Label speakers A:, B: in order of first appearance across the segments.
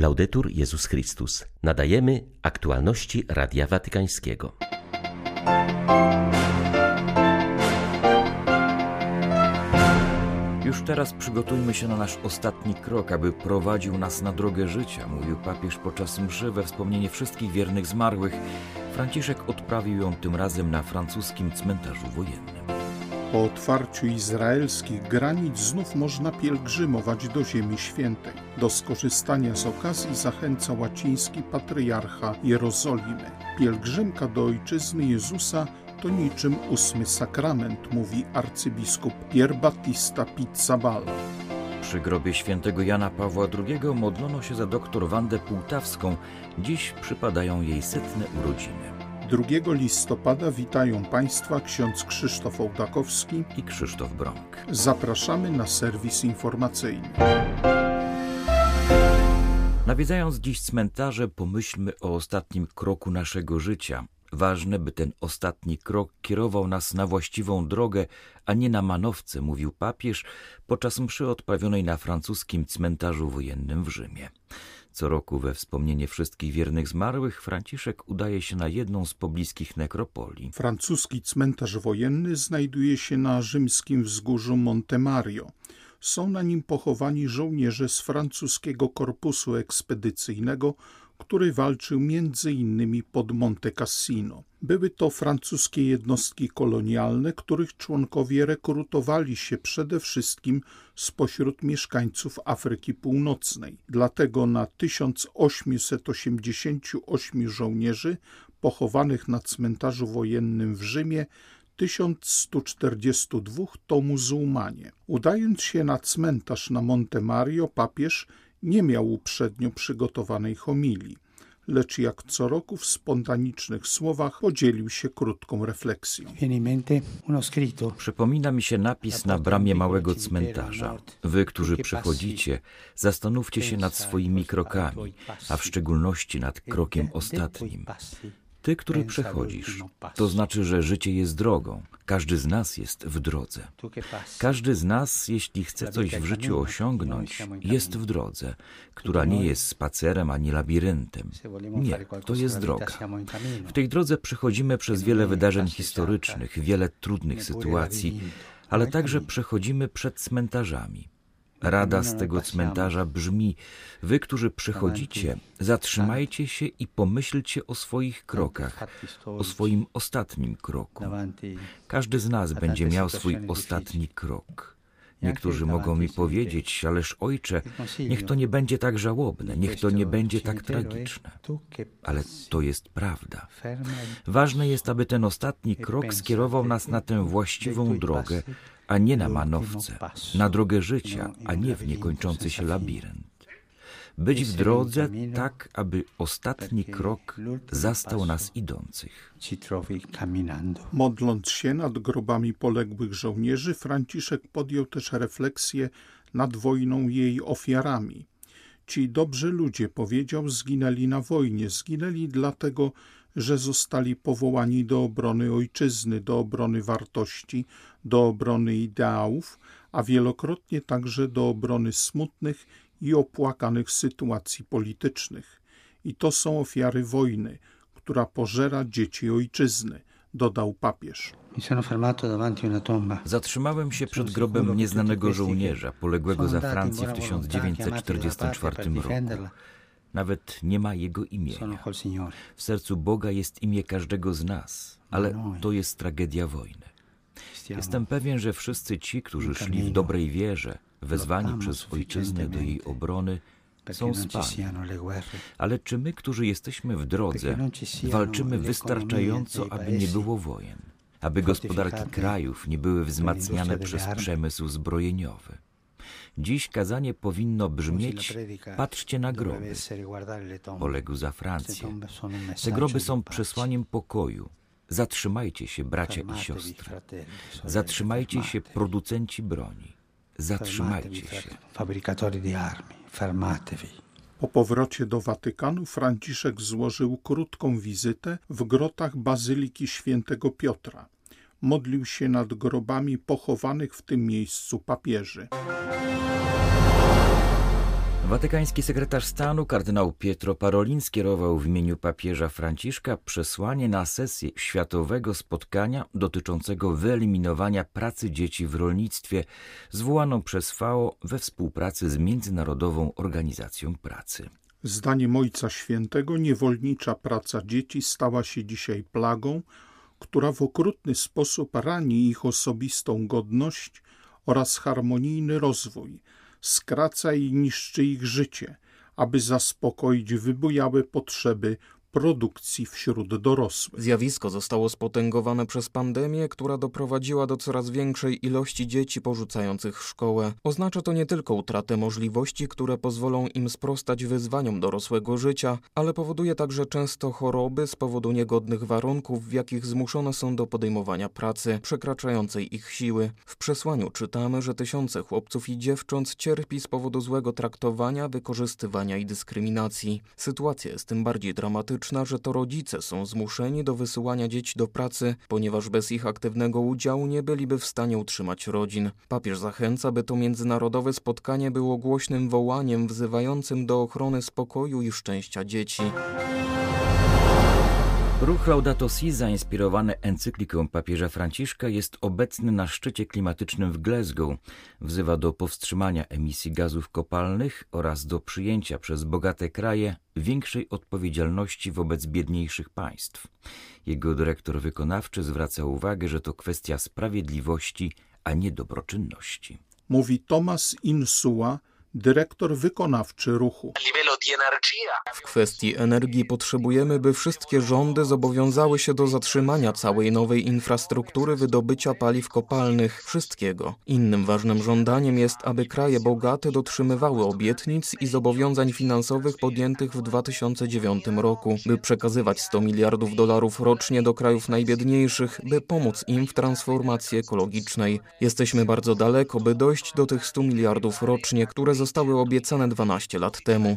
A: Laudetur Jezus Chrystus. Nadajemy aktualności Radia Watykańskiego.
B: Już teraz przygotujmy się na nasz ostatni krok, aby prowadził nas na drogę życia, mówił papież podczas mszy we wspomnienie wszystkich wiernych zmarłych. Franciszek odprawił ją tym razem na francuskim cmentarzu wojennym.
C: Po otwarciu izraelskich granic znów można pielgrzymować do Ziemi Świętej. Do skorzystania z okazji zachęca łaciński patriarcha Jerozolimy. Pielgrzymka do ojczyzny Jezusa to niczym ósmy sakrament, mówi arcybiskup Pier Battista Pizzaballa.
B: Przy grobie świętego Jana Pawła II modlono się za doktor Wandę Półtawską. Dziś przypadają jej setne urodziny.
C: 2 listopada witają Państwa ksiądz Krzysztof Ołdakowski
B: i Krzysztof Brąk.
C: Zapraszamy na serwis informacyjny.
B: Nawiedzając dziś cmentarze, pomyślmy o ostatnim kroku naszego życia. Ważne, by ten ostatni krok kierował nas na właściwą drogę, a nie na manowce, mówił papież podczas mszy odprawionej na francuskim cmentarzu wojennym w Rzymie. Co roku we wspomnienie wszystkich wiernych zmarłych Franciszek udaje się na jedną z pobliskich nekropolii.
C: Francuski cmentarz wojenny znajduje się na rzymskim wzgórzu Monte Mario. Są na nim pochowani żołnierze z francuskiego korpusu ekspedycyjnego, który walczył innymi pod Monte Cassino. Były to francuskie jednostki kolonialne, których członkowie rekrutowali się przede wszystkim spośród mieszkańców Afryki Północnej. Dlatego na 1888 żołnierzy pochowanych na cmentarzu wojennym w Rzymie 1142 to muzułmanie. Udając się na cmentarz na Monte Mario, papież nie miał uprzednio przygotowanej homilii, lecz jak co roku w spontanicznych słowach podzielił się krótką refleksją.
B: Przypomina mi się napis na bramie małego cmentarza. Wy, którzy przychodzicie, zastanówcie się nad swoimi krokami, a w szczególności nad krokiem ostatnim. Ty, który przechodzisz, to znaczy, że życie jest drogą. Każdy z nas jest w drodze. Każdy z nas, jeśli chce coś w życiu osiągnąć, jest w drodze, która nie jest spacerem ani labiryntem. Nie, to jest droga. W tej drodze przechodzimy przez wiele wydarzeń historycznych, wiele trudnych sytuacji, ale także przechodzimy przed cmentarzami. Rada z tego cmentarza brzmi: Wy, którzy przychodzicie, zatrzymajcie się i pomyślcie o swoich krokach, o swoim ostatnim kroku. Każdy z nas będzie miał swój ostatni krok. Niektórzy mogą mi powiedzieć, ależ ojcze, niech to nie będzie tak żałobne, niech to nie będzie tak tragiczne. Ale to jest prawda. Ważne jest, aby ten ostatni krok skierował nas na tę właściwą drogę, a nie na manowce, na drogę życia, a nie w niekończący się labirynt. Być w drodze tak, aby ostatni krok zastał nas idących.
C: Modląc się nad grobami poległych żołnierzy, Franciszek podjął też refleksję nad wojną i jej ofiarami. Ci dobrzy ludzie, powiedział, zginęli na wojnie, zginęli dlatego, że zostali powołani do obrony ojczyzny, do obrony wartości, do obrony ideałów, a wielokrotnie także do obrony smutnych i opłakanych sytuacji politycznych. I to są ofiary wojny, która pożera dzieci ojczyzny, dodał papież.
B: Zatrzymałem się przed grobem nieznanego żołnierza, poległego za Francję w 1944 roku. Nawet nie ma jego imienia. W sercu Boga jest imię każdego z nas, ale to jest tragedia wojny. Jestem pewien, że wszyscy ci, którzy szli w dobrej wierze, wezwani przez ojczyznę do jej obrony, są spani. Ale czy my, którzy jesteśmy w drodze, walczymy wystarczająco, aby nie było wojen, aby gospodarki krajów nie były wzmacniane przez przemysł zbrojeniowy? Dziś kazanie powinno brzmieć: patrzcie na groby. Poległ za Francję. Te groby są przesłaniem pokoju. Zatrzymajcie się, bracia i siostry. Zatrzymajcie się, producenci broni. Zatrzymajcie się.
C: Po powrocie do Watykanu Franciszek złożył krótką wizytę w grotach Bazyliki Świętego Piotra. Modlił się nad grobami pochowanych w tym miejscu papieży.
B: Watykański sekretarz stanu kardynał Pietro Parolin skierował w imieniu papieża Franciszka przesłanie na sesję światowego spotkania dotyczącego wyeliminowania pracy dzieci w rolnictwie, zwołaną przez FAO we współpracy z Międzynarodową Organizacją Pracy.
C: Zdaniem Ojca Świętego niewolnicza praca dzieci stała się dzisiaj plagą, która w okrutny sposób rani ich osobistą godność oraz harmonijny rozwój, skraca i niszczy ich życie, aby zaspokoić wybujałe potrzeby produkcji wśród dorosłych.
D: Zjawisko zostało spotęgowane przez pandemię, która doprowadziła do coraz większej ilości dzieci porzucających szkołę. Oznacza to nie tylko utratę możliwości, które pozwolą im sprostać wyzwaniom dorosłego życia, ale powoduje także często choroby z powodu niegodnych warunków, w jakich zmuszone są do podejmowania pracy, przekraczającej ich siły. W przesłaniu czytamy, że tysiące chłopców i dziewcząt cierpi z powodu złego traktowania, wykorzystywania i dyskryminacji. Sytuacja jest tym bardziej dramatyczna, że to rodzice są zmuszeni do wysyłania dzieci do pracy, ponieważ bez ich aktywnego udziału nie byliby w stanie utrzymać rodzin. Papież zachęca, by to międzynarodowe spotkanie było głośnym wołaniem wzywającym do ochrony spokoju i szczęścia dzieci.
B: Ruch Laudato Si, zainspirowany encykliką papieża Franciszka, jest obecny na szczycie klimatycznym w Glasgow. Wzywa do powstrzymania emisji gazów kopalnych oraz do przyjęcia przez bogate kraje większej odpowiedzialności wobec biedniejszych państw. Jego dyrektor wykonawczy zwraca uwagę, że to kwestia sprawiedliwości, a nie dobroczynności.
C: Mówi Tomas Insua, dyrektor wykonawczy ruchu.
D: W kwestii energii potrzebujemy, by wszystkie rządy zobowiązały się do zatrzymania całej nowej infrastruktury wydobycia paliw kopalnych, wszystkiego. Innym ważnym żądaniem jest, aby kraje bogate dotrzymywały obietnic i zobowiązań finansowych podjętych w 2009 roku, by przekazywać 100 miliardów dolarów rocznie do krajów najbiedniejszych, by pomóc im w transformacji ekologicznej. Jesteśmy bardzo daleko, by dojść do tych 100 miliardów rocznie, które zostały obiecane 12 lat temu.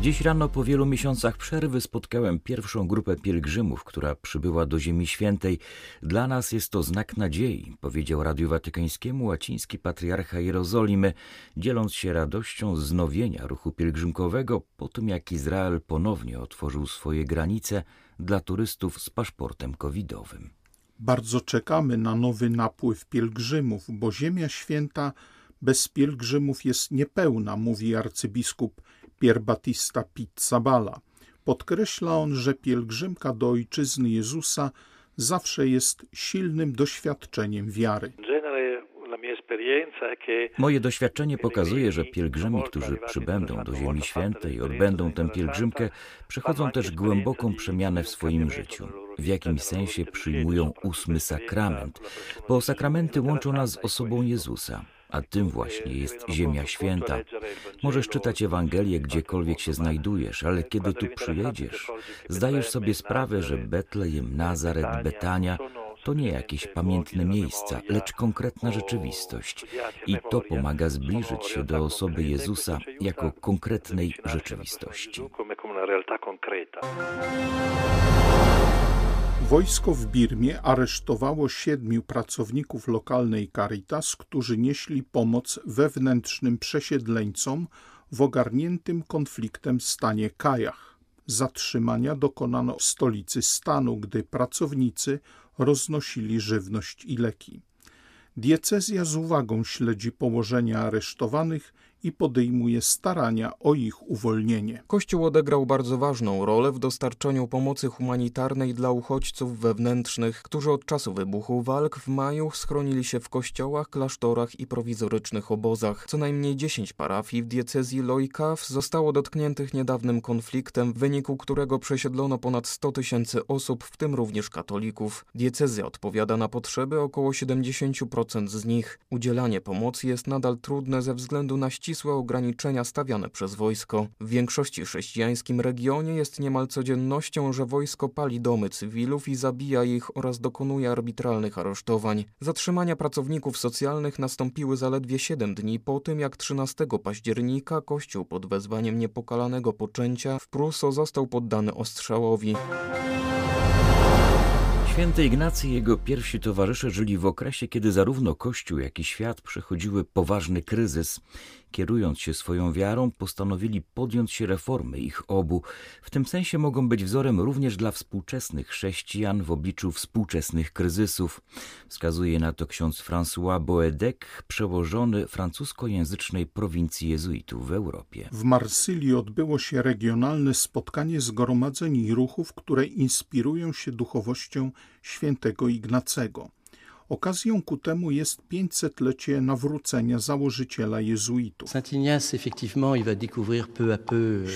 B: Dziś rano po wielu miesiącach przerwy spotkałem pierwszą grupę pielgrzymów, która przybyła do Ziemi Świętej. Dla nas jest to znak nadziei, powiedział Radiu Watykańskiemu łaciński patriarcha Jerozolimy, dzieląc się radością znowienia ruchu pielgrzymkowego po tym, jak Izrael ponownie otworzył swoje granice dla turystów z paszportem covidowym.
C: Bardzo czekamy na nowy napływ pielgrzymów, bo Ziemia Święta bez pielgrzymów jest niepełna, mówi arcybiskup Pier Battista Pizzabala. Podkreśla on, że pielgrzymka do ojczyzny Jezusa zawsze jest silnym doświadczeniem wiary.
B: Moje doświadczenie pokazuje, że pielgrzymi, którzy przybędą do Ziemi Świętej i odbędą tę pielgrzymkę, przechodzą też głęboką przemianę w swoim życiu. W jakimś sensie przyjmują ósmy sakrament, bo sakramenty łączą nas z osobą Jezusa a tym właśnie jest Ziemia Święta. Możesz czytać Ewangelię gdziekolwiek się znajdujesz, ale kiedy tu przyjedziesz, zdajesz sobie sprawę, że Betlejem, Nazaret, Betania to nie jakieś pamiętne miejsca, lecz konkretna rzeczywistość. I to pomaga zbliżyć się do osoby Jezusa jako konkretnej rzeczywistości.
C: Wojsko w Birmie aresztowało siedmiu pracowników lokalnej Caritas, którzy nieśli pomoc wewnętrznym przesiedleńcom w ogarniętym konfliktem stanie Kajach. Zatrzymania dokonano w stolicy stanu, gdy pracownicy roznosili żywność i leki. Diecezja z uwagą śledzi położenia aresztowanych i podejmuje starania o ich uwolnienie.
D: Kościół odegrał bardzo ważną rolę w dostarczaniu pomocy humanitarnej dla uchodźców wewnętrznych, którzy od czasu wybuchu walk w maju schronili się w kościołach, klasztorach i prowizorycznych obozach. Co najmniej 10 parafii w diecezji Loikaw zostało dotkniętych niedawnym konfliktem, w wyniku którego przesiedlono ponad 100 tysięcy osób, w tym również katolików. Diecezja odpowiada na potrzeby około 70% z nich. Udzielanie pomocy jest nadal trudne ze względu na ścisłe ograniczenia stawiane przez wojsko. W większości chrześcijańskim regionie jest niemal codziennością, że wojsko pali domy cywilów i zabija ich oraz dokonuje arbitralnych aresztowań. Zatrzymania pracowników socjalnych nastąpiły zaledwie 7 dni po tym, jak 13 października kościół pod wezwaniem niepokalanego poczęcia w Pruso został poddany ostrzałowi.
B: Święty Ignacy i jego pierwsi towarzysze żyli w okresie, kiedy zarówno Kościół, jak i świat przechodziły poważny kryzys kierując się swoją wiarą, postanowili podjąć się reformy ich obu. W tym sensie mogą być wzorem również dla współczesnych chrześcijan w obliczu współczesnych kryzysów. Wskazuje na to ksiądz François Boedek, przełożony francuskojęzycznej prowincji jezuitów w Europie.
C: W Marsylii odbyło się regionalne spotkanie zgromadzeń i ruchów, które inspirują się duchowością świętego Ignacego. Okazją ku temu jest 500-lecie nawrócenia założyciela jezuitów.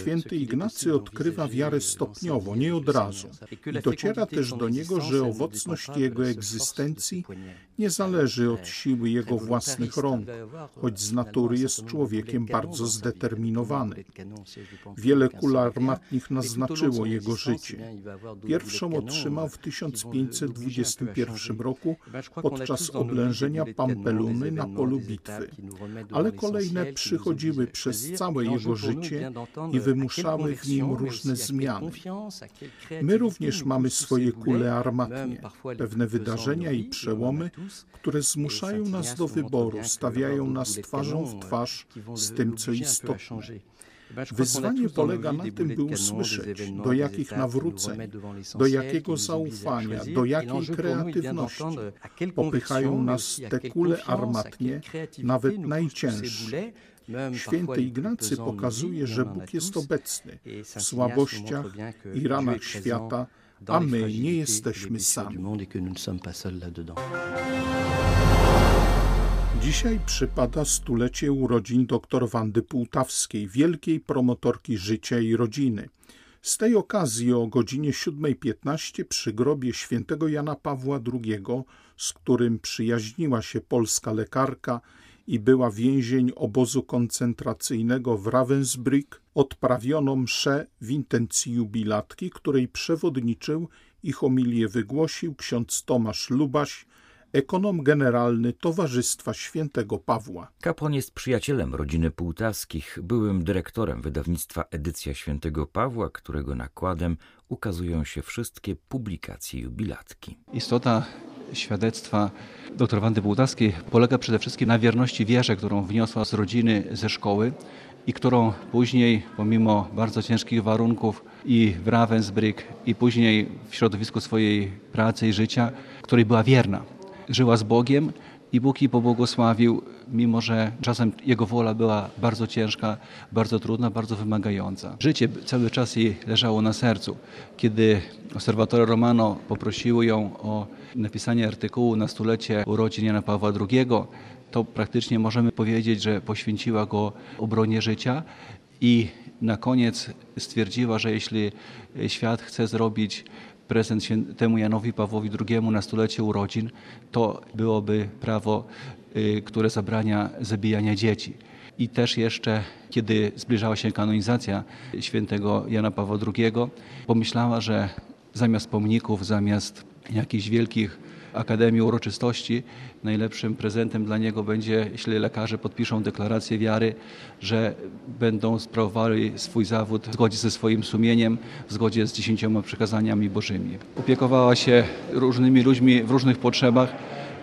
C: Święty Ignacy odkrywa wiarę stopniowo, nie od razu. I dociera też do niego, że owocność jego egzystencji nie zależy od siły jego własnych rąk, choć z natury jest człowiekiem bardzo zdeterminowany. Wiele kul armatnich naznaczyło jego życie. Pierwszą otrzymał w 1521 roku podczas oblężenia Pampeluny na polu bitwy, ale kolejne przychodziły przez całe jego życie i wymuszały w nim różne zmiany. My również mamy swoje kule armatnie, pewne wydarzenia i przełomy, które zmuszają nas do wyboru, stawiają nas twarzą w twarz z tym, co istotne. Wyzwanie polega na tym, by usłyszeć, do jakich nawróceń, do jakiego zaufania, do jakiej kreatywności. popychają nas te kule armatnie, nawet najcięższe. Święty Ignacy pokazuje, że Bóg jest obecny w słabościach i ranach świata, a my nie jesteśmy sami. Dzisiaj przypada stulecie urodzin dr Wandy Półtawskiej, wielkiej promotorki życia i rodziny. Z tej okazji o godzinie 7.15 przy grobie świętego Jana Pawła II, z którym przyjaźniła się polska lekarka i była więzień obozu koncentracyjnego w Ravensbrück, odprawiono mszę w intencji jubilatki, której przewodniczył i homilię wygłosił ksiądz Tomasz Lubaś, ekonom generalny Towarzystwa Świętego Pawła.
B: Kapłan jest przyjacielem rodziny Półtaskich, byłym dyrektorem wydawnictwa Edycja Świętego Pawła, którego nakładem ukazują się wszystkie publikacje jubilatki.
E: Istota świadectwa dr Wandy Półtaskiej polega przede wszystkim na wierności wierze, którą wniosła z rodziny, ze szkoły i którą później, pomimo bardzo ciężkich warunków i w Ravensbrück, i później w środowisku swojej pracy i życia, której była wierna żyła z Bogiem i Bóg jej pobłogosławił, mimo że czasem jego wola była bardzo ciężka, bardzo trudna, bardzo wymagająca. Życie cały czas jej leżało na sercu. Kiedy obserwatory Romano poprosiły ją o napisanie artykułu na stulecie urodzin Jana Pawła II, to praktycznie możemy powiedzieć, że poświęciła go obronie życia i na koniec stwierdziła, że jeśli świat chce zrobić prezent temu Janowi Pawłowi II na stulecie urodzin, to byłoby prawo, y, które zabrania zabijania dzieci. I też jeszcze, kiedy zbliżała się kanonizacja świętego Jana Pawła II, pomyślała, że zamiast pomników, zamiast jakichś wielkich Akademii Uroczystości. Najlepszym prezentem dla niego będzie, jeśli lekarze podpiszą deklarację wiary, że będą sprawowali swój zawód w zgodzie ze swoim sumieniem, w zgodzie z dziesięcioma przykazaniami bożymi. Opiekowała się różnymi ludźmi w różnych potrzebach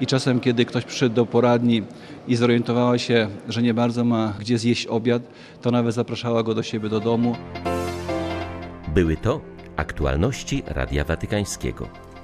E: i czasem, kiedy ktoś przyszedł do poradni i zorientowała się, że nie bardzo ma gdzie zjeść obiad, to nawet zapraszała go do siebie do domu.
A: Były to aktualności Radia Watykańskiego.